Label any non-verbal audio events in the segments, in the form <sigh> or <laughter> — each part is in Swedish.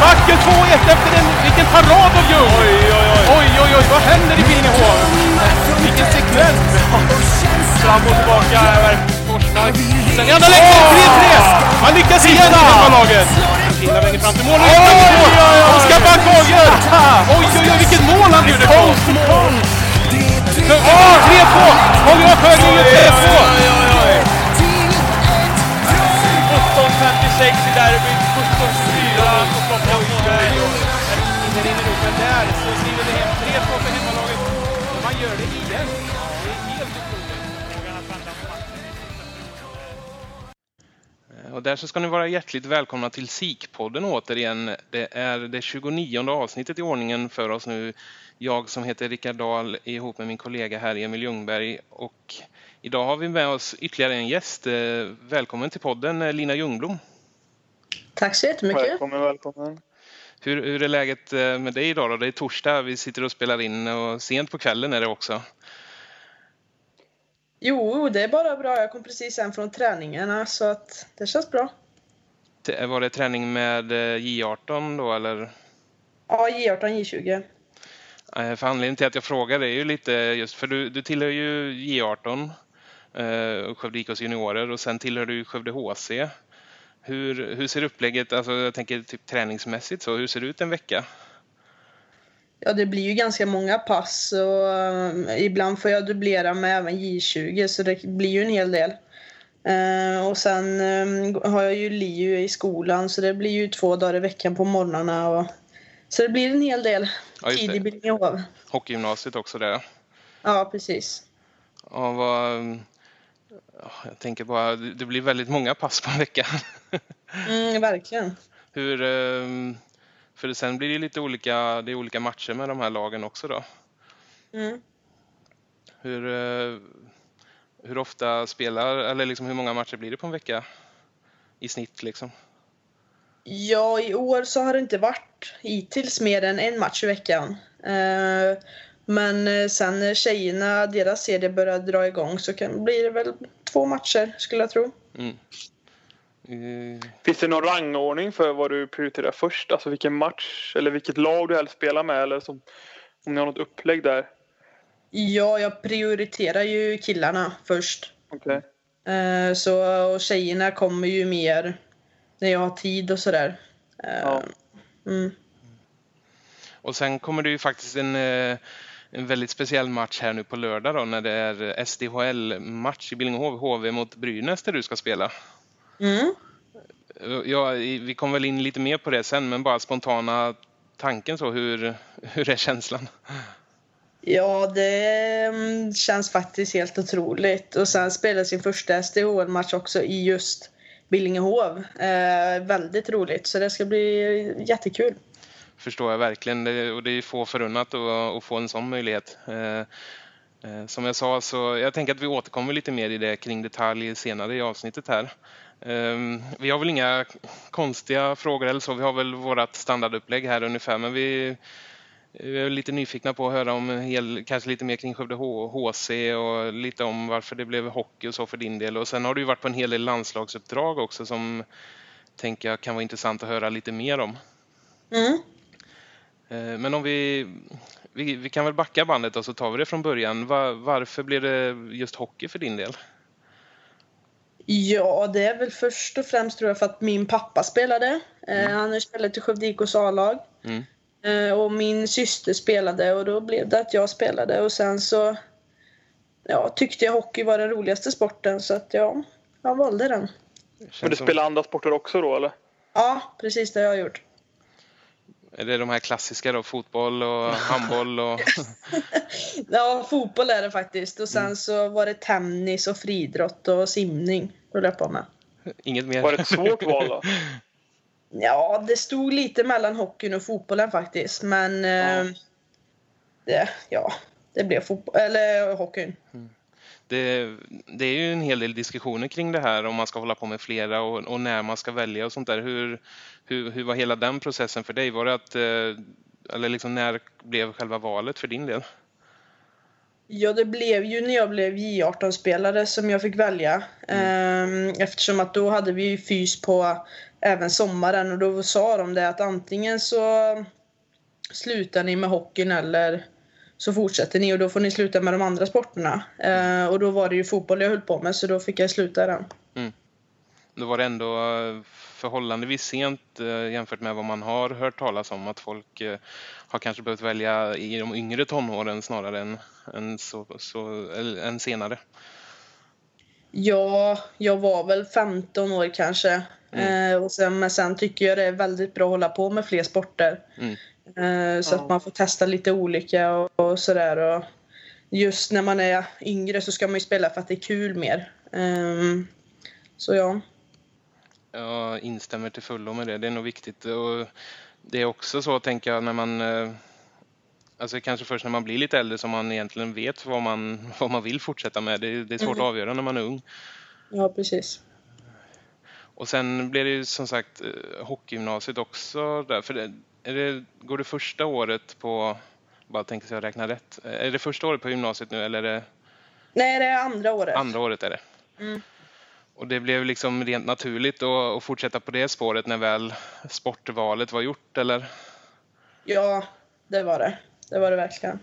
Backen 2-1 efter en... Vilken parad av Ljung! Oj, oj, oj. Oj, oj, oj! Vad händer i Billingehov? Vilken sekvens! Fram och tillbaka. Forsmark. Sen i andra läget 3-3! Man lyckas igen hemmalaget! Finland längre fram till mål. Oj, oj, oj, oj. Oskar Backhagen! Oj, oj, oj! Vilket mål han gjorde på! Åh, 3-2! Holger Sjögren gör 3-2! 17.56 i derbyt. 17.24 på. Det rinner upp, där så skriver hem 3-2 för hemmalaget. Och man gör det igen. Det är helt otroligt. Och där så ska ni vara hjärtligt välkomna till SIK-podden återigen. Det är det 29 avsnittet i ordningen för oss nu. Jag som heter Rickard Dahl ihop med min kollega här Emil Ljungberg. Och idag har vi med oss ytterligare en gäst. Eh, välkommen till podden eh, Lina Ljungblom. Tack så jättemycket. Välkommen, välkommen. Hur, hur är läget eh, med dig idag då? Det är torsdag, vi sitter och spelar in och sent på kvällen är det också. Jo, det är bara bra. Jag kom precis hem från träningarna så att det känns bra. Var det träning med eh, J18 då eller? Ja, J18, J20. Eh, För anledningen till att jag frågar är ju lite just för du, du tillhör ju J18 eh, och Skövde IKs juniorer och sen tillhör du Skövde HC. Hur, hur ser upplägget, alltså jag tänker typ träningsmässigt så, hur ser det ut en vecka? Ja, det blir ju ganska många pass och eh, ibland får jag dubblera med även J20 så det blir ju en hel del. Eh, och sen eh, har jag ju LiU i skolan så det blir ju två dagar i veckan på morgnarna. Och, så det blir en hel del Ja, tid i Billingehov. Hockeygymnasiet också där. Ja, precis. Ja, vad, jag tänker bara, det blir väldigt många pass på en vecka. <laughs> Mm, verkligen. Hur, ehm, för sen blir det lite olika, det är olika matcher med de här lagen också då. Mm. Hur, eh, hur ofta spelar, eller liksom hur många matcher blir det på en vecka? I snitt liksom. Ja, i år så har det inte varit hittills mer än en match i veckan. Eh, Men eh, sen när tjejerna, deras serie börjar dra igång så kan, blir det väl två matcher skulle jag tro. Mm. Eh, Finns det någon rangordning för vad du prioriterar först? Alltså vilken match eller vilket lag du helst spelar med? Eller som, om ni har något upplägg där? Ja, jag prioriterar ju killarna först. Eh, Så, och tjejerna kommer ju mer när jag har tid och sådär. Eh, Ja. Mm. Och sen kommer det ju faktiskt en, eh, en väldigt speciell match här nu på lördag då när det är SDHL-match i Billingehov, HV mot Brynäs där du ska spela. Mm. Ja, vi kommer väl in lite mer på det sen, men bara spontana tanken så, hur, hur är känslan? Ja, det mm, känns faktiskt helt otroligt. Och sen spela sin första SDHL-match också i just Billingehov. Eh, väldigt roligt, så det ska bli jättekul. Förstår jag verkligen, det, och det är få förunnat att, att få en sån möjlighet. Eh, eh, Som jag sa så jag tänker att vi återkommer lite mer i det kring detaljer senare i avsnittet här. Eh, Vi har väl inga konstiga frågor eller så, vi har väl vårt standardupplägg här ungefär, men vi vi är lite nyfikna på att höra om hel, kanske lite mer kring Skövde HC och lite om varför det blev hockey och så för din del. Och sen har du ju varit på en hel del landslagsuppdrag också som tänker jag kan vara intressant att höra lite mer om. Mm. Eh, Men om vi, vi, vi kan väl backa bandet och så tar vi det från början. Va- varför blev det just hockey för din del? Ja, det är väl först och främst tror jag för att min pappa spelade. Eh, han spelade till Skövde IKs A-lag. Mm. Eh, och min syster spelade och då blev det att jag spelade och sen så ja, tyckte jag hockey var den roligaste sporten så att ja, jag valde den. Men du spelar andra sporter också då eller? Ja, precis det har jag gjort. Är det de här klassiska då? Fotboll och <laughs> handboll och... Ja, fotboll är det faktiskt och sen så var det tennis och friidrott och simning höll jag på med. Inget mer? Var det ett svårt val då? <laughs> Ja, det stod lite mellan hockeyn och fotbollen faktiskt men eh, det, ja, det blev fotboll, eller hockeyn. Det, det är ju en hel del diskussioner kring det här om man ska hålla på med flera och, och när man ska välja och sånt där. Hur, hur, hur var hela den processen för dig? Var det att, eh, eller liksom när blev själva valet för din del? Ja, det blev ju när jag blev J18-spelare som jag fick välja. Mm. Eftersom att då hade vi fys på även sommaren och då sa de det att antingen så slutar ni med hockeyn eller så fortsätter ni och då får ni sluta med de andra sporterna. Mm. Och då var det ju fotboll jag höll på med så då fick jag sluta den. Mm. Då var det ändå eh, förhållandevis sent eh, jämfört med vad man har hört talas om att folk eh, har kanske behövt välja i de yngre tonåren snarare än, än, så, så, än senare. Ja, jag var väl 15 år kanske. Mm. Eh, och sen, men sen tycker jag det är väldigt bra att hålla på med fler sporter. Mm. Eh, så ja. att man får testa lite olika och, och sådär. Och just när man är yngre så ska man ju spela för att det är kul mer. Eh, så ja. Jag instämmer till fullo med det. Det är nog viktigt. Och det är också så, tänker jag, när man... Eh, alltså kanske först när man blir lite äldre som man egentligen vet vad man, <laughs> vad man vill fortsätta med. Det, det är svårt mm. att avgöra när man är ung. Ja, precis. Och sen blir det ju som sagt eh, hockeygymnasiet också. Där. För det, det, går det första året på... Bara tänker så jag räknar rätt. Är det första året på gymnasiet nu eller är det... Nej, det är andra året. Andra året är det. Mm. Och det blev liksom rent naturligt att, att fortsätta på det spåret när väl sportvalet var gjort, eller? Ja, det var det. Det var det verkligen.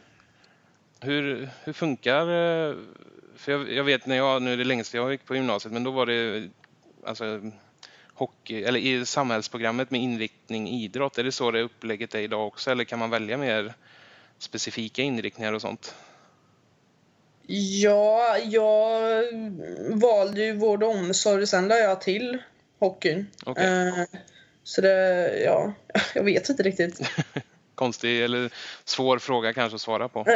Hur, hur funkar... Eh, för jag, jag vet när jag, nu är det länge sedan jag gick på gymnasiet, men då var det alltså hockey, eller i samhällsprogrammet med inriktning idrott. Är det så det upplägget är idag också, eller kan man välja mer specifika inriktningar och sånt? Ja, jag valde ju vård och omsorg och sen la jag till hockeyn. Okay. Uh, så det, ja, <laughs> jag vet inte riktigt. <laughs> Konstig eller svår fråga kanske att svara på. <laughs>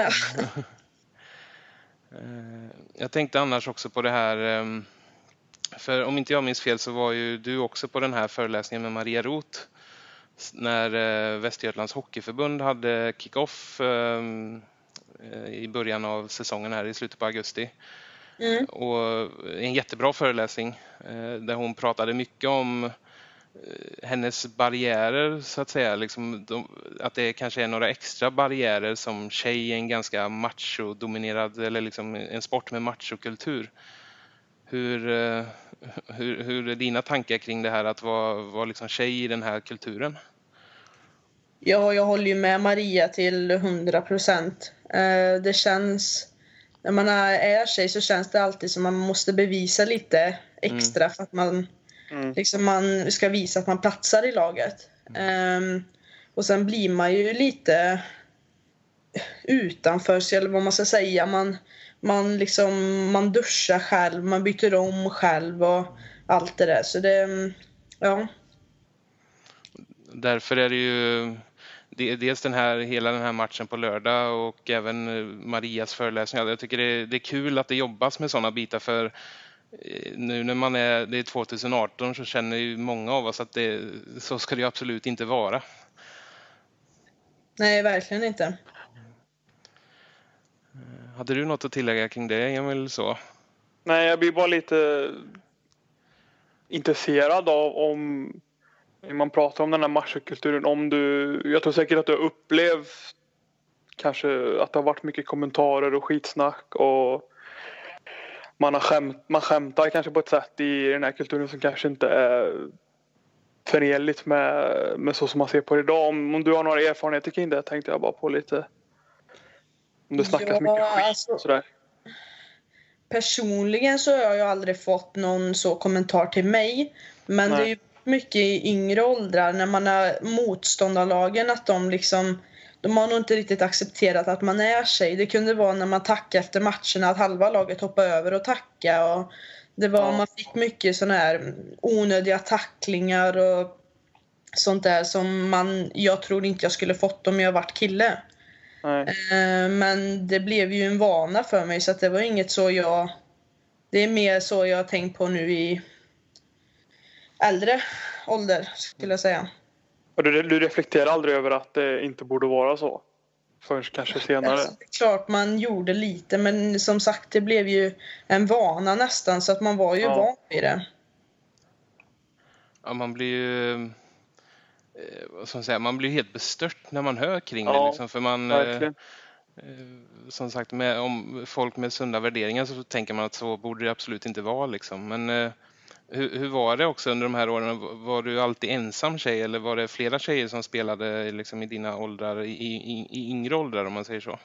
Eh, jag tänkte annars också på det här, ehm, för om inte jag minns fel så var ju du också på den här föreläsningen med Maria Roth när eh, Västergötlands Hockeyförbund hade kick-off ehm, Eh, i början av säsongen här i slutet på augusti. Mm. Och en jättebra föreläsning eh, där hon pratade mycket om hennes barriärer så att säga. Liksom de, att det kanske är några extra barriärer som tjej i en ganska macho-dominerad eller liksom en sport med machokultur. Hur, hur, hur är dina tankar kring det här att vara, vara liksom tjej i den här kulturen? Ja, jag håller ju med Maria till 100 procent. Eh, det känns... När man är tjej så känns det alltid som man måste bevisa lite extra mm. för att man, mm. liksom man ska visa att man platsar i laget. Mm. och sen blir man ju lite utanför sig, eller vad man ska säga. Man, man, liksom, man duschar själv, man byter om själv och allt det där. Så det, ja. Därför är det ju dels den här, hela den här matchen på lördag och även eh, Marias föreläsningar. Jag tycker det är, det är kul att det jobbas med sådana bitar för eh, nu när man är, det är 2018 så känner ju många av oss att det, så ska det absolut inte vara. Nej, verkligen inte. Eh, hade du något att tillägga kring det, Emil? Så? Nej, jag blir bara lite intresserad av om man pratar om den här machokulturen, om du, jag tror säkert att du har upplevt kanske att det har varit mycket kommentarer och skitsnack och man, har skämt, man skämtar kanske på ett sätt i den här kulturen som kanske inte är förenligt med, med så som man ser på det idag. Om, om du har några erfarenheter kring det tänkte jag bara på lite. Om det snackas ja, mycket skit alltså, sådär. Personligen så har jag ju aldrig fått någon så kommentar till mig. Men Nej. det är ju mycket i yngre åldrar när man har motståndarlagen att de liksom de har nog inte riktigt accepterat att man är tjej. Det kunde vara när man tackade efter matcherna att halva laget hoppade över och tackade. Och det var, Man fick mycket sådana här onödiga tacklingar och sånt där som man, jag tror inte jag skulle fått om jag varit kille. Eh, men det blev ju en vana för mig så att det var inget så jag... Det är mer så jag har tänkt på nu i äldre ålder skulle jag säga. Och du, du reflekterar aldrig över att det inte borde vara så? Förrän kanske senare? Alltså, det är klart man gjorde lite men som sagt det blev ju en vana nästan så att man var ju ja. van vid det. Ja man blir ju eh, vad ska man, blir helt bestört när man hör kring ja, det. Liksom, för man, eh, som sagt, med, om folk med sunda värderingar så tänker man att så borde det absolut inte vara. Liksom. Men eh, hur, hur, var det också under de här åren? Var du alltid ensam tjej eller var det flera tjejer som spelade liksom, i dina åldrar, i, i, i yngre åldrar om man säger så?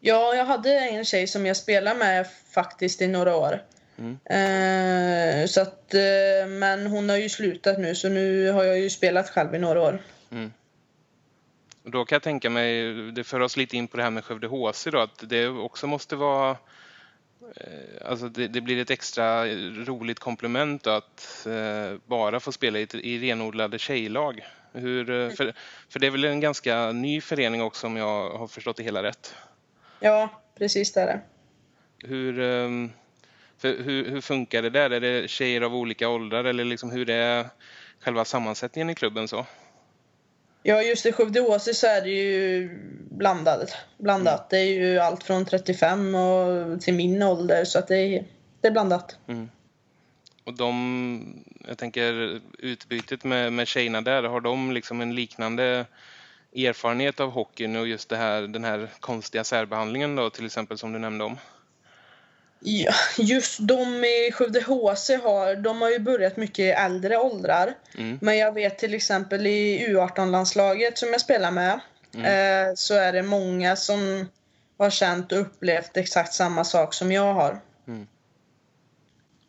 Ja, jag hade en tjej som jag spelade med faktiskt i några år. Mm. Eh, så att, eh, men hon har ju slutat nu så nu har jag ju spelat själv i några år. Mm. Och då kan jag tänka mig, det för oss lite in på det här med Skövde HC då, att det också måste vara eh, Alltså det, det, blir ett extra roligt komplement att eh, bara få spela i, i renodlade tjejlag. Hur, eh, för, för det är väl en ganska ny förening också om jag har förstått det hela rätt? Ja, precis det är det. Hur, ehm, hur, hur funkar det där? Är det tjejer av olika åldrar eller liksom hur är själva sammansättningen i klubben så? Ja, just i Skövde HC så är det ju blandat. blandat. Mm. Det är ju allt från 35 och till min ålder så att det är, det är blandat. Mm. Och de, jag tänker utbytet med, med tjejerna där, har de liksom en liknande erfarenhet av hockeyn och just det här, den här konstiga särbehandlingen då till exempel som du nämnde om? Ja, just de i Skövde HC har, de har ju börjat mycket i äldre åldrar. Mm. Men jag vet till exempel i U18-landslaget som jag spelar med mm. eh, så är det många som har känt och upplevt exakt samma sak som jag har. Mm.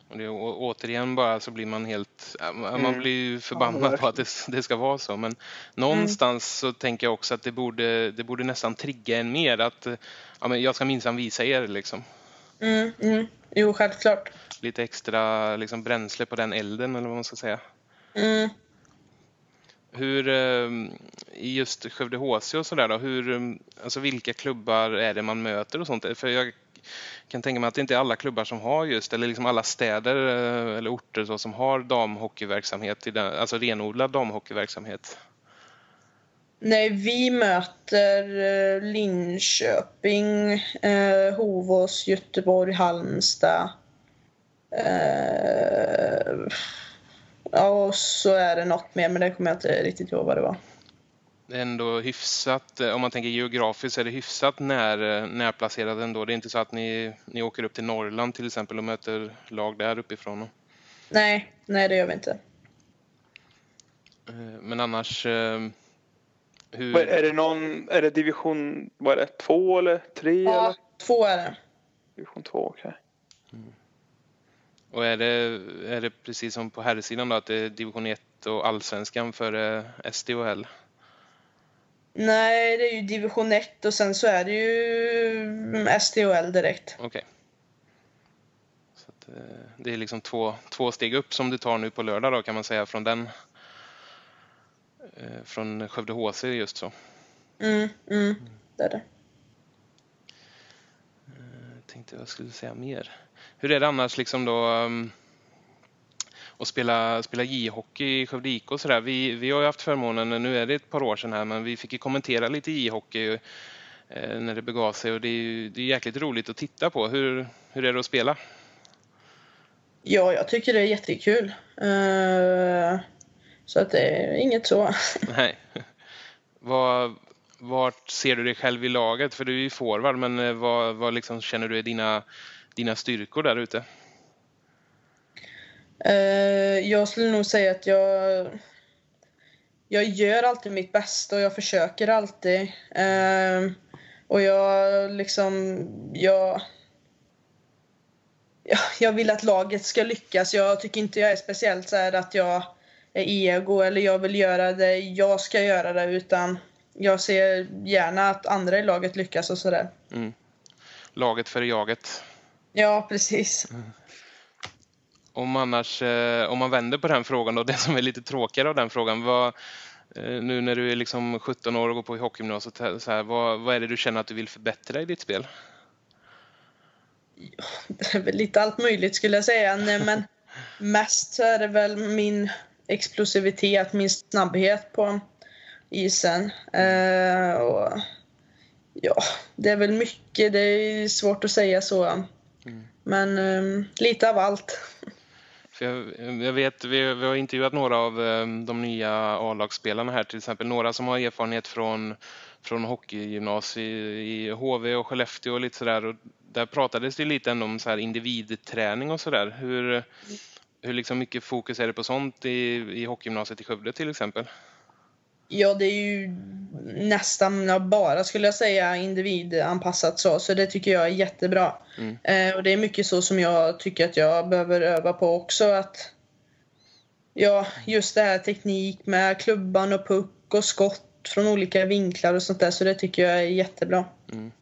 Och det, och återigen bara så blir man helt, man mm. blir förbannad ja, på att det, det, ska vara så. Men någonstans mm. så tänker jag också att det borde, det borde nästan trigga en mer att ja, men jag ska minsann visa er liksom. Mm, mm. Jo, självklart. Lite extra liksom, bränsle på den elden eller vad man ska säga. Mm. Hur, eh, i just Skövde HC och sådär då, hur, eh, alltså vilka klubbar är det man möter och sånt? För jag kan tänka mig att det inte är alla klubbar som har just, eller liksom alla städer eh, eller orter så, som har damhockeyverksamhet, alltså renodlad damhockeyverksamhet. Nej, vi möter eh, Linköping, eh, Hovås, Göteborg, Halmstad. Eh, och så är det något mer, men det kommer jag inte riktigt ihåg vad det var. Det är ändå hyfsat, om man tänker geografiskt, är det hyfsat när, närplacerat ändå. Det är inte så att ni, ni åker upp till Norrland till exempel och möter lag där uppifrån? Nej, nej det gör vi inte. Men annars hur... Är det någon, är det division, vad är det, två eller tre? Ja, eller? två är det. Division två, okej. Okay. Mm. Och är det, är det precis som på herrsidan då, att det är division 1 och allsvenskan för SDHL? Nej, det är ju division 1 och sen så är det ju SDHL direkt. Okej. Okay. Så att, det är liksom två, två steg upp som du tar nu på lördag då kan man säga från den Eh, från Skövde HC just så. Mm, mm, det är det. Jag eh, tänkte vad jag skulle säga mer. Hur är det annars liksom då um, att spela, spela J-hockey i Skövde IK och sådär? Vi, vi har ju haft förmånen, nu är det ett par år sedan här, men vi fick ju kommentera lite J-hockey eh, när det begav sig och det är, det är jäkligt roligt att titta på. Hur, hur är det att spela? Ja, jag tycker det är jättekul. Uh, så att det är inget så. <laughs> Nej. Vad, vart ser du dig själv i laget? För du är ju forward, men eh, vad, vad liksom känner du är dina, dina styrkor där ute? Uh, jag skulle nog säga att jag jag gör alltid mitt bästa och jag försöker alltid. Och jag liksom, jag, jag, jag vill att laget ska lyckas. Jag tycker inte jag är speciellt så att jag ego eller jag vill göra det, jag ska göra det utan jag ser gärna att andra i laget lyckas och sådär. Mm. Laget för jaget. Ja, precis. Mm. Om, annars, eh, om man vänder på den frågan då, <laughs> det som är lite tråkigare av den frågan. Vad, eh, nu när du är liksom 17 år och går på hockeygymnasiet, så här, vad, vad är det du känner att du vill förbättra i ditt spel? Ja, det är väl lite allt möjligt skulle jag säga. Nej, men <laughs> mest så är det väl min explosivitet, min snabbhet på isen. Eh, och, ja, det är väl mycket, det är svårt att säga så. Mm. Men eh, lite av allt. Jag, jag, vet, vi, vi, har intervjuat några av eh, de nya A-lagsspelarna här, till exempel några som har erfarenhet från, från hockeygymnasiet i HV och Skellefteå och lite sådär. Och där pratades det lite ändå om så här individträning och sådär. Hur, hur liksom mycket fokus är det på sånt i, i hockeygymnasiet i Skövde till exempel? Ja, det är ju nästan bara skulle jag säga individanpassat så, så det tycker jag är jättebra. Mm. Eh, och det är mycket så som jag tycker att jag behöver öva på också. Att, ja, just det här teknik med klubban och puck och skott från olika vinklar och sånt där, så det tycker jag är jättebra. Mm.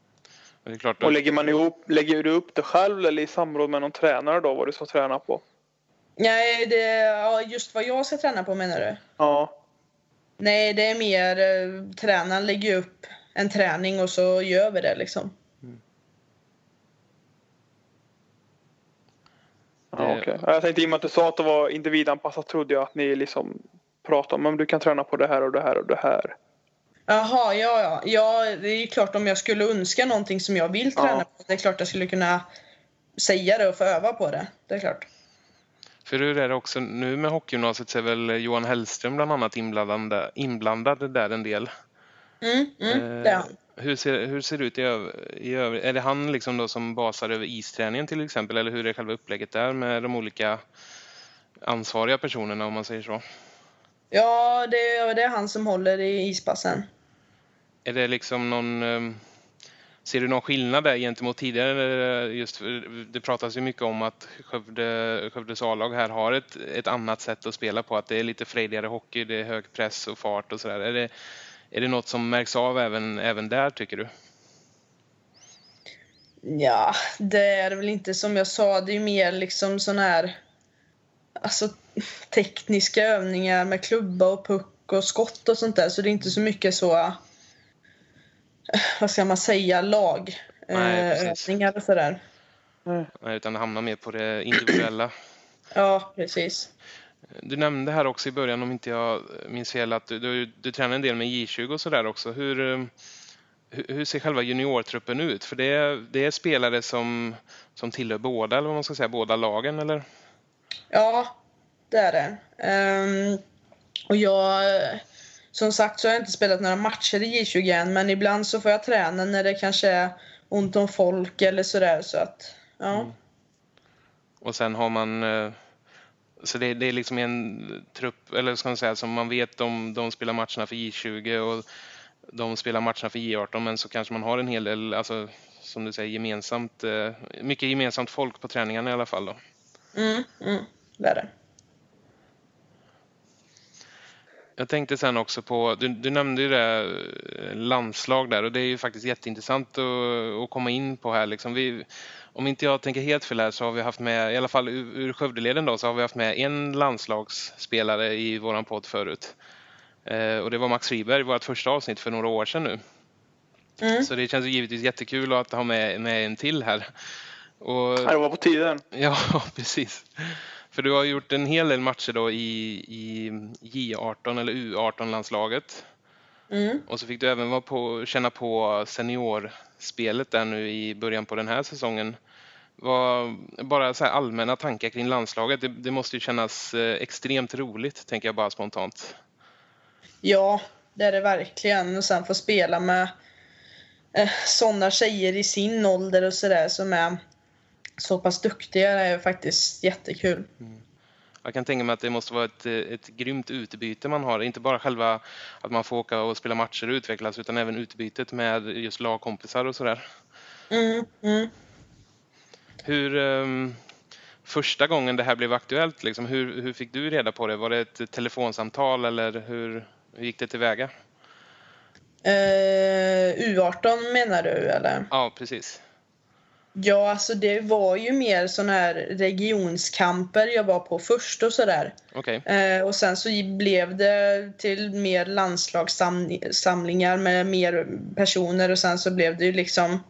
Det är klart Och lägger, man ihop, lägger du upp det själv eller i samråd med någon tränare då, vad du ska träna på? Nej, det, ja, just vad jag ska träna på menar du? Ja. Nej, det är mer eh, tränaren lägger upp en träning och så gör vi det liksom. Mm. Ja, okay. Jag tänkte i och med att du sa att det var individanpassat trodde jag att ni liksom pratade om att du kan träna på det här och det här och det här. Jaha, ja, ja. Ja, det är ju klart om jag skulle önska någonting som jag vill träna ja. på. Det är klart jag skulle kunna säga det och få öva på det. Det är klart. För hur är det också nu med hockeygymnasiet så är väl Johan Hellström bland annat inblandad, inblandad där en del. Mm, mm, är han. Hur ser, hur ser det ut i, i övrigt? Är det han liksom då som basar över isträningen till exempel? Eller hur är själva upplägget där med de olika ansvariga personerna om man säger så? Ja, det, det är han som håller i ispassen. Är det liksom någon... Ser du någon skillnad där gentemot tidigare? Eh, just, det pratas ju mycket om att Skövde, Skövdes A-lag här har ett, ett annat sätt att spela på. Att det är lite frejdigare hockey, det är hög press och fart och sådär. Är det, är det något som märks av även, även där tycker du? Ja, det är det väl inte som jag sa. Det är mer liksom sån här alltså, tekniska övningar med klubba och puck och skott och sånt där. Så det är inte så mycket så vad ska man säga, lagövningar eh, och sådär. Mm. Utan det hamnar mer på det individuella. <clears throat> ja, precis. Du nämnde här också i början, om inte jag minns fel, att du, du, du tränar en del med J20 och sådär också. Hur, eh, hur, hur ser själva juniortruppen ut? För det är, det är spelare som, som tillhör båda, eller vad man ska säga, båda lagen, eller? Ja, det är det. Um, och jag som sagt så har jag inte spelat några matcher i J20 än, men ibland så får jag träna när det kanske är ont om folk eller sådär. Så att, ja. Mm. Och sen har man... Eh, så det, det, är liksom en trupp, eller ska man säga, som man vet de, de spelar matcherna för J20 och de spelar matcherna för J18, men så kanske man har en hel del, alltså, som du säger, gemensamt, eh, mycket gemensamt folk på träningarna i alla fall då. Mm, mm, det är det. Jag tänkte sen också på, du, du nämnde ju det eh, landslag där och det är ju faktiskt jätteintressant att, att komma in på här. Liksom vi, om inte jag tänker helt fel här så har vi haft med, i alla fall ur, ur Skövdeleden då, så har vi haft med en landslagsspelare i våran podd förut. Eh, och det var Max Friberg, vårt första avsnitt för några år sedan nu. Mm. Så det känns givetvis jättekul att ha med, med en till här. Och, det var på tiden. <laughs> Ja, precis. För du har gjort en hel del matcher då i, i J18 eller U18-landslaget. Mm. Och så fick du även vara på, känna på seniorspelet där nu i början på den här säsongen. Vad, bara så allmänna tankar kring landslaget. Det, det, måste ju kännas eh, extremt roligt, tänker jag bara spontant. Ja, det är det verkligen. Och sen få spela med eh, sådana tjejer i sin ålder och sådär som är så pass duktiga är faktiskt jättekul. Mm. Jag kan tänka mig att det måste vara ett, ett grymt utbyte man har. Inte bara själva att man får åka och spela matcher och utvecklas utan även utbytet med just lagkompisar och sådär. Mm, mm. Hur, um, första gången det här blev aktuellt, liksom, hur, hur fick du reda på det? Var det ett telefonsamtal eller hur, hur gick det tillväga? Uh, U18 menar du eller? Ja, precis. Ja, alltså det var ju mer sådana här regionskamper jag var på först och sådär. Okay. Eh, och sen så blev det till mer landslagssamlingar med mer personer och sen så blev det ju liksom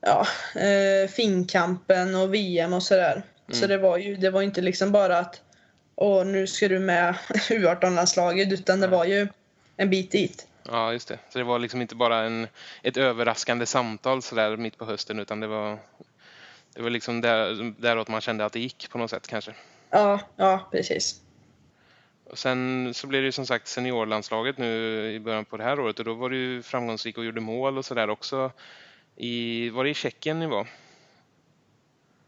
ja, eh, Finnkampen och VM och sådär. Mm. Så det var ju det var inte liksom bara att åh, nu ska du med <laughs> U18-landslaget utan det var ju en bit dit. Ja, just det. Så det var liksom inte bara en, ett överraskande samtal sådär mitt på hösten utan det var, det var liksom där, däråt man kände att det gick på något sätt kanske. Ja, ja precis. Och sen så blev det ju som sagt seniorlandslaget nu i början på det här året och då var du ju framgångsrik och gjorde mål och sådär också. I, var det i Tjeckien ni var?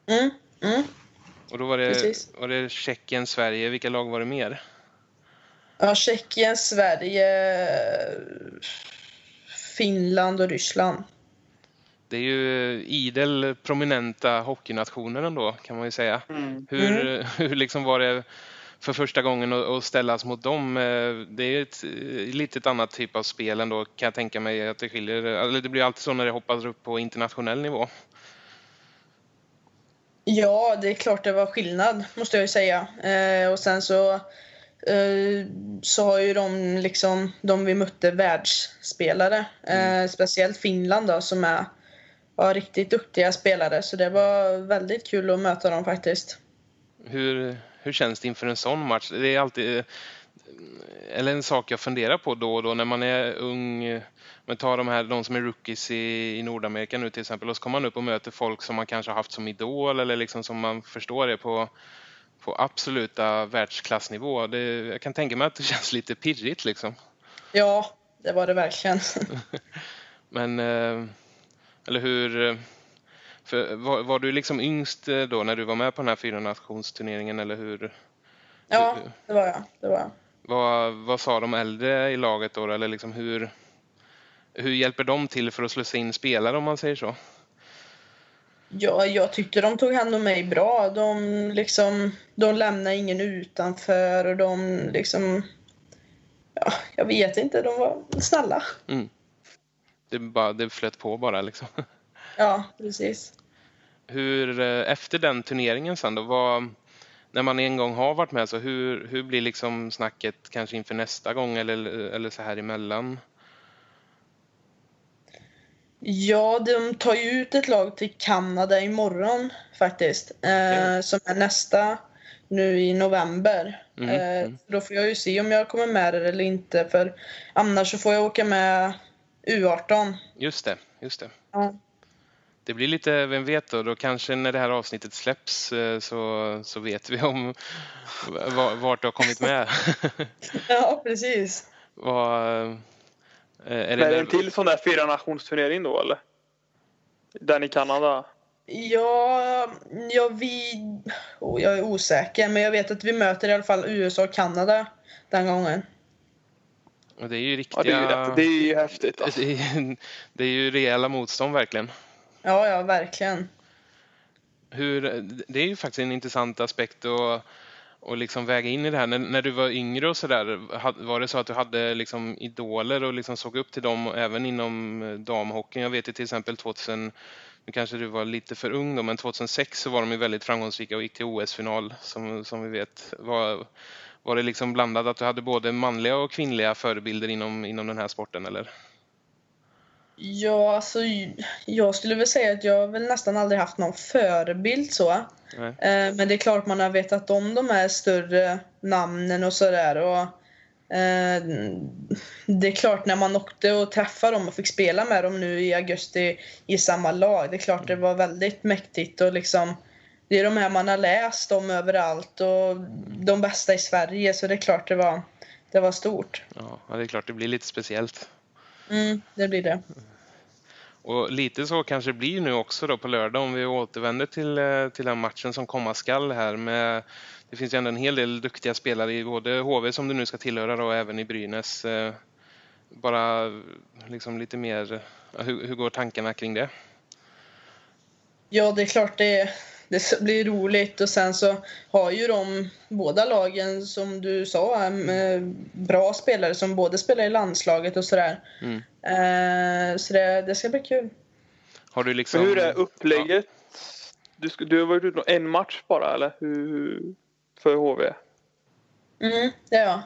Mm, mm. Och då var det, Precis. var det Tjeckien, Sverige. Vilka lag var det mer? Ja, Tjeckien, Sverige, Finland och Ryssland. Det är ju idel prominenta hockeynationer ändå kan man ju säga. Mm. Hur, <laughs> hur liksom var det för första gången att ställas mot dem? Eh, Det är ju ett eh, litet annat typ av spel ändå kan jag tänka mig att det skiljer. Eller det blir alltid så när det hoppas upp på internationell nivå. Ja, det är klart det var skillnad, måste jag ju säga. Eh, och sen så, så har ju de, liksom, de vi mötte världsspelare. Eh, speciellt Finland då, som är ja, riktigt duktiga spelare. Så det var väldigt kul att möta dem faktiskt. Hur, hur känns det inför en sån match? Det är alltid eh, eller en sak jag funderar på då och då när man är ung. eh, Men ta de här de som är rookies i, i Nordamerika nu till exempel och så kommer man upp och möter folk som man kanske har haft som idol eller liksom som man förstår är på, på absoluta världsklassnivå. Det, jag kan tänka mig att det <laughs> känns lite pirrigt liksom. Ja, det var det verkligen. <laughs> Men, eh, eller hur? eh, var, var du liksom yngst eh, då när du var med på den här fyra nationsturneringen eller hur? Ja, det var jag. Det var jag. Vad, vad sa de äldre i laget då? Eller liksom hur, hur hjälper de till för att slussa in spelare om man säger så? Ja, jag tyckte de tog hand om mig bra. De, liksom, de lämnade ingen utanför och de liksom... Ja, jag vet inte, de var snälla. Mm. Det, bara, det flöt på bara liksom. <laughs> Ja, precis. Hur, eh, efter den turneringen sen då, vad, när man en gång har varit med, så hur, hur blir liksom snacket kanske inför nästa gång eller, eller så här emellan? Ja, de tar ju ut ett lag till Kanada imorgon faktiskt. Eh, Okej. som är nästa nu i november. Mhm, Eh, mm. Då får jag ju se om jag kommer med där eller inte. För annars så får jag åka med U18. Just det, just det. Ja. Det blir lite, vem vet då, då kanske när det här avsnittet släpps eh, så, så vet vi om va- vart du har kommit med. <laughs> ja, precis. <laughs> Vad, eh, är Är det det en till sån där fyra nationsturnering då eller? Den i Kanada? Ja, ja vi... Oh, jag är osäker, men jag vet att vi möter i alla fall USA och Kanada den gången. Och det är ju Ja, det är ju, riktiga... Det är ju häftigt. Alltså. det, är, det är ju rejäla motstånd verkligen. Ja, ja, verkligen. Hur, det är ju faktiskt en intressant aspekt att, och liksom väga in i det här. När, när du var yngre och sådär, var det så att du hade liksom idoler och liksom såg upp till dem även inom eh, damhockeyn? Jag vet ju till exempel 2000, nu kanske du var lite för ung då, men 2006 så var de ju väldigt framgångsrika och gick till OS-final som, som vi vet. Var, var det liksom blandat att du hade både manliga och kvinnliga förebilder inom, inom den här sporten eller? Ja, alltså jag skulle väl säga att jag har väl nästan aldrig haft någon förebild så. Nej. Eh, Men det är klart man har vetat om de här större namnen och sådär. Och eh, det är klart när man åkte och träffade dem och fick spela med dem nu i augusti i samma lag. Det är klart det var väldigt mäktigt och liksom det är de här man har läst om överallt och de bästa i Sverige så det är klart det var, det var stort. Ja, det är klart det blir lite speciellt. Mm, det blir det. <laughs> Och lite så kanske det blir nu också då på lördag om vi återvänder till, eh, till den matchen som komma skall här med det finns ju ändå en hel del duktiga spelare i både HV som du nu ska tillhöra då, och även i Brynäs. Eh, bara liksom lite mer, eh, hur, hur går tankarna kring det? Ja, det är klart det, det blir roligt och sen så har ju de båda lagen som du sa eh, bra spelare som både spelar i landslaget och sådär. Mm. Eh, så det, det ska bli kul. Har du liksom... Hur är upplägget? Du, ska- du har varit ute en match bara eller? Hur, för HV? Mm, det är jag.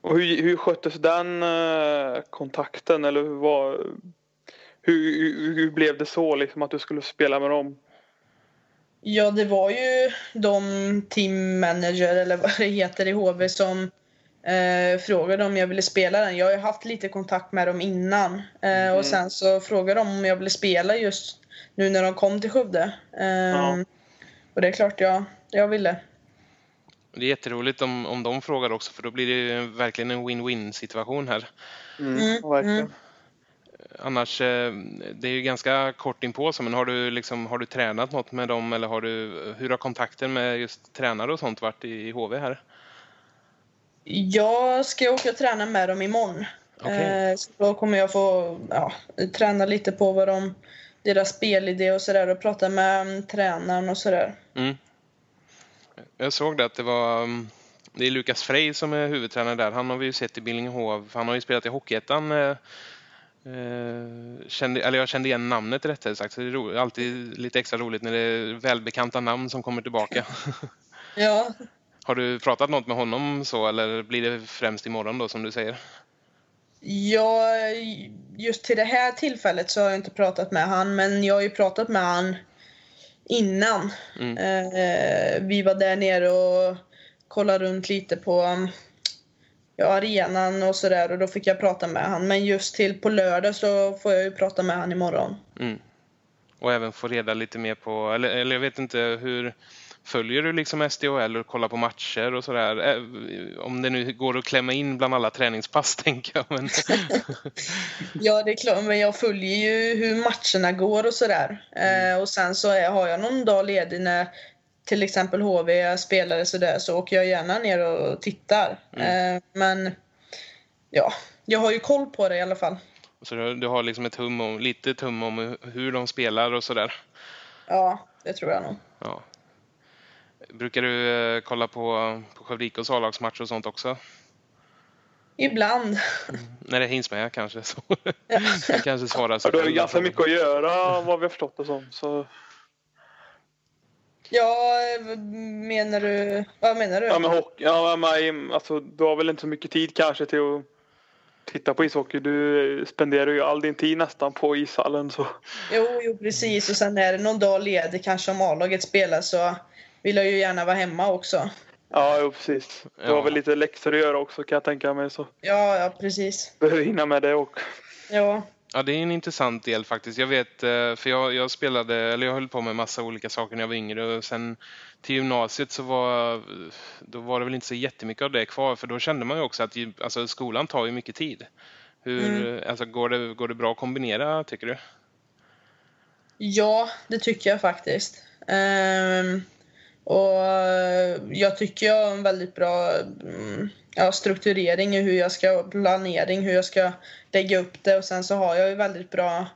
Och hur, hur sköttes den eh, kontakten eller hur, var, hur, hur, hur blev det så liksom att du skulle spela med dem? Ja, det var ju de team manager eller vad det heter i HV som eh, frågade om jag ville spela den. Jag har ju haft lite kontakt med dem innan eh, och sen så frågade de om jag ville spela just nu när de kom till Skövde. Eh, Ja. Och det är klart jag, jag ville. Det är jätteroligt om, om de frågar också för då blir det verkligen en win-win situation här. Mm, mm, verkligen. Mm. Annars, eh, det är ju ganska kort inpå så, men har du, liksom, har du tränat något med dem eller har du, hur har kontakten med just tränare och sånt varit i HV här? Jag ska åka och träna med dem imorgon. Okay. Eh, så då kommer jag få ja, träna lite på vad de, deras spelidé och sådär och prata med tränaren och sådär. Mm. Jag såg det att det var mm, det är Lukas Frey som är huvudtränare där. Han har vi ju sett i Billingehov. Han har ju spelat i Hockeyettan. Eh, kände, eller jag kände igen namnet rättare sagt. Så det är ro, alltid lite extra roligt när det är välbekanta namn som kommer tillbaka. <laughs> ja. Har du pratat något med honom så eller blir det främst imorgon då som du säger? Ja, just till det här tillfället så har jag inte pratat med han men jag har ju pratat med han innan. Mm. Eh, vi var där nere och kollade runt lite på ja, arenan och sådär och då fick jag prata med han. Men just till på lördag så får jag ju prata med han imorgon. Mm. Och även få reda lite mer på, eller, eller jag vet inte hur Följer du liksom SDHL och kollar på matcher och sådär? Om det nu går att klämma in bland alla träningspass <laughs> tänker jag. Men... <laughs> ja, det är klart. Men jag följer ju hur matcherna går och sådär. Mm. Eh, och sen så är, har jag någon dag ledig när till exempel HV spelar sådär så åker jag gärna ner och tittar. Mm. Eh, men ja, jag har ju koll på det i alla fall. Så du, du har liksom ett hum om, lite tum om hur de spelar och sådär? Ja, det tror jag nog. Ja, Brukar du eh, kolla på, på Skövde A-lagsmatcher och sånt också? Ibland. Mm, när det hinns med kanske. Så. <laughs> Ja. kanske svarar så. Ja, du har ganska mycket att göra vad vi har förstått det som. Så... Ja, menar du? Vad menar du? Ja, men hockey, ja, men, alltså, du har väl inte så mycket tid kanske till att titta på ishockey. Du spenderar ju all din tid nästan på ishallen. Så. Jo, jo, precis. Och sen är det någon dag ledig kanske om A-laget spelar så vill jag ju gärna vara hemma också. Ja, jo, precis. Du ja. har väl lite läxor att göra också kan jag tänka mig. Så. Ja, ja precis. Behöver hinna med det också. Ja. Ja, det är en intressant del faktiskt. Jag vet, eh, för jag, jag spelade, eller jag höll på med massa olika saker när jag var yngre och sen till gymnasiet så var, då var det väl inte så jättemycket av det kvar för då kände man ju också att alltså, skolan tar ju mycket tid. Hur, mm. alltså, går, det, går det bra att kombinera tycker du? Ja, det tycker jag faktiskt. Um, och jag tycker jag har en väldigt bra mm, ja, strukturering i hur jag ska planering, hur jag ska lägga upp det och sen så har jag ju väldigt bra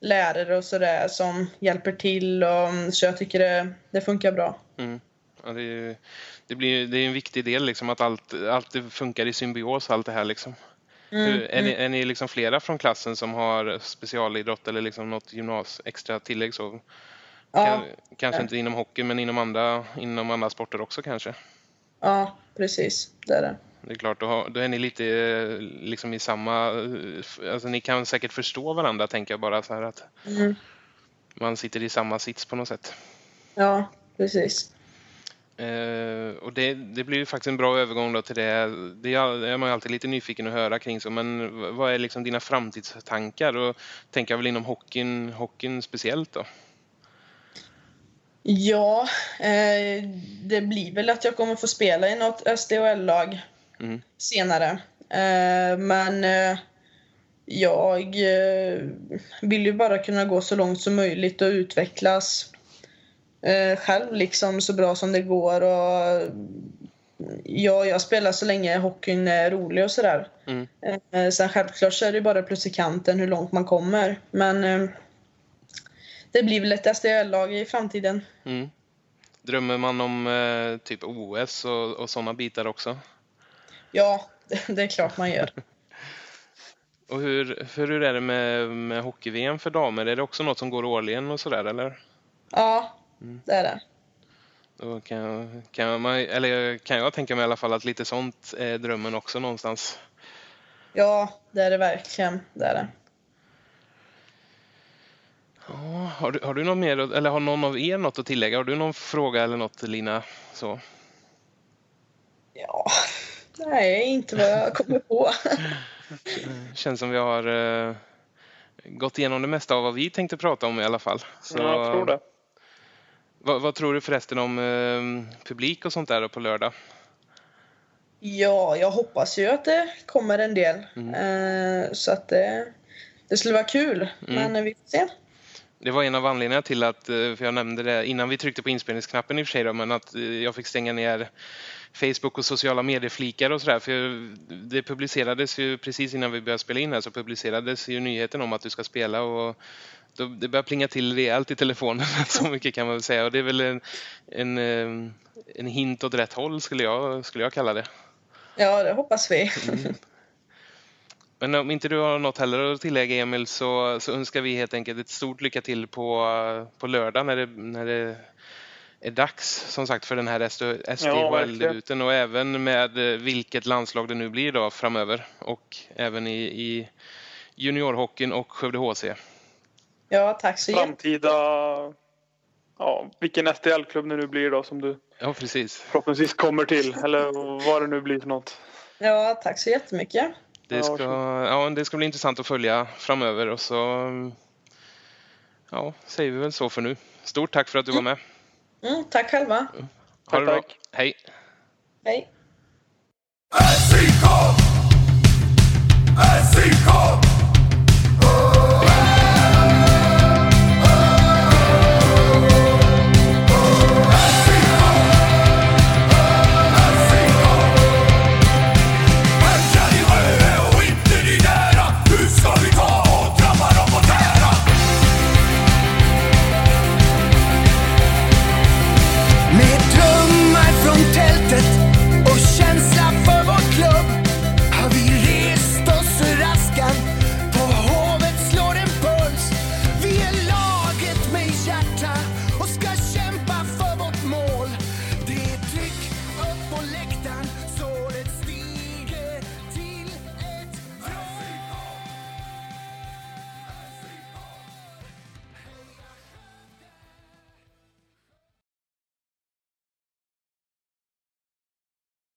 lärare och sådär som hjälper till och mm, så jag tycker det, det funkar bra. Mm. Ja, det, är, det, blir, det är en viktig del liksom att allt, allt funkar i symbios allt det här liksom. Mm, Hur, är, ni, mm. är ni liksom flera från klassen som har specialidrott eller liksom något gymnas extra tillägg så Ja. Kanske inte inom hockey men inom andra, inom andra sporter också kanske. Ja, precis. Det är det. Det är klart, då, då är ni lite eh, liksom i samma... Eh, alltså ni kan säkert förstå varandra tänker jag bara så här att mm. man sitter i samma sits på något sätt. Ja, precis. Eh, och det, det blir ju faktiskt en bra övergång då till det. Det är man ju alltid lite nyfiken att höra kring så, men vad är liksom dina framtidstankar? Och tänker jag väl inom hockeyn, hockeyn speciellt då? Ja, eh, det blir väl att jag kommer få spela i något SDHL-lag mm. senare. Eh, men eh, jag eh, vill ju bara kunna gå så långt som möjligt och utvecklas eh, själv liksom så bra som det går. Och, ja, jag spelar så länge hockeyn är rolig och sådär. Mm. Eh, sen självklart så är det bara plus i kanten hur långt man kommer. Men det blir väl ett SDL-lag i framtiden. Mm. Drömmer man om eh, typ OS och, och sådana bitar också? Ja, det, är klart man gör. <laughs> och hur, hur är det med, med hockey-VM för damer? Är det också något som går årligen och sådär eller? Ja, mm. det är det. Då kan, kan, man, eller kan jag tänka mig i alla fall att lite sånt är drömmen också någonstans. Ja, det är det verkligen. Det är det. Ja, har, du, har du något mer, eller har någon av er något att tillägga? Har du någon fråga eller något Lina? Så. Ja, nej, inte vad jag kommer på. <laughs> Känns som vi har uh, gått igenom det mesta av vad vi tänkte prata om i alla fall. Så, ja, jag tror det. Vad, vad tror du förresten om eh, publik och sånt där på lördag? Ja, jag hoppas ju att det kommer en del. Mm. Eh, så att det, det skulle vara kul. Mm. Men vi får se. Det var en av anledningarna till att, eh, för jag nämnde det innan vi tryckte på inspelningsknappen i och för sig då, men att eh, jag fick stänga ner Facebook och sociala medier-flikar och sådär. För det publicerades ju precis innan vi började spela in här så publicerades ju nyheten om att du ska spela och då, det börjar plinga till rejält i telefonen, <laughs> så mycket kan man väl säga. Och det är väl en, en, eh, en hint åt rätt håll skulle jag, skulle jag kalla det. Ja, det hoppas vi. Mm. Men om inte du har något heller att tillägga Emil så, så önskar vi helt enkelt ett stort lycka till på, på lördag när det, när det är dags som sagt för den här SDHL-debuten ja, och även med eh, vilket landslag det nu blir då framöver och även i, i juniorhockeyn och Skövde HC. Ja, tack så Framtida, ja, vilken SDL-klubb det nu blir då som du ja, precis. förhoppningsvis kommer till eller vad det nu blir för något. Ja, tack så jättemycket. Det ska, ja, det ska bli intressant att följa framöver och så ja, säger vi väl så för nu. Stort tack för att du var med. Mm, tack själva. Ha tack, det bra. Tack. Hej. Hej. SIK! SIK!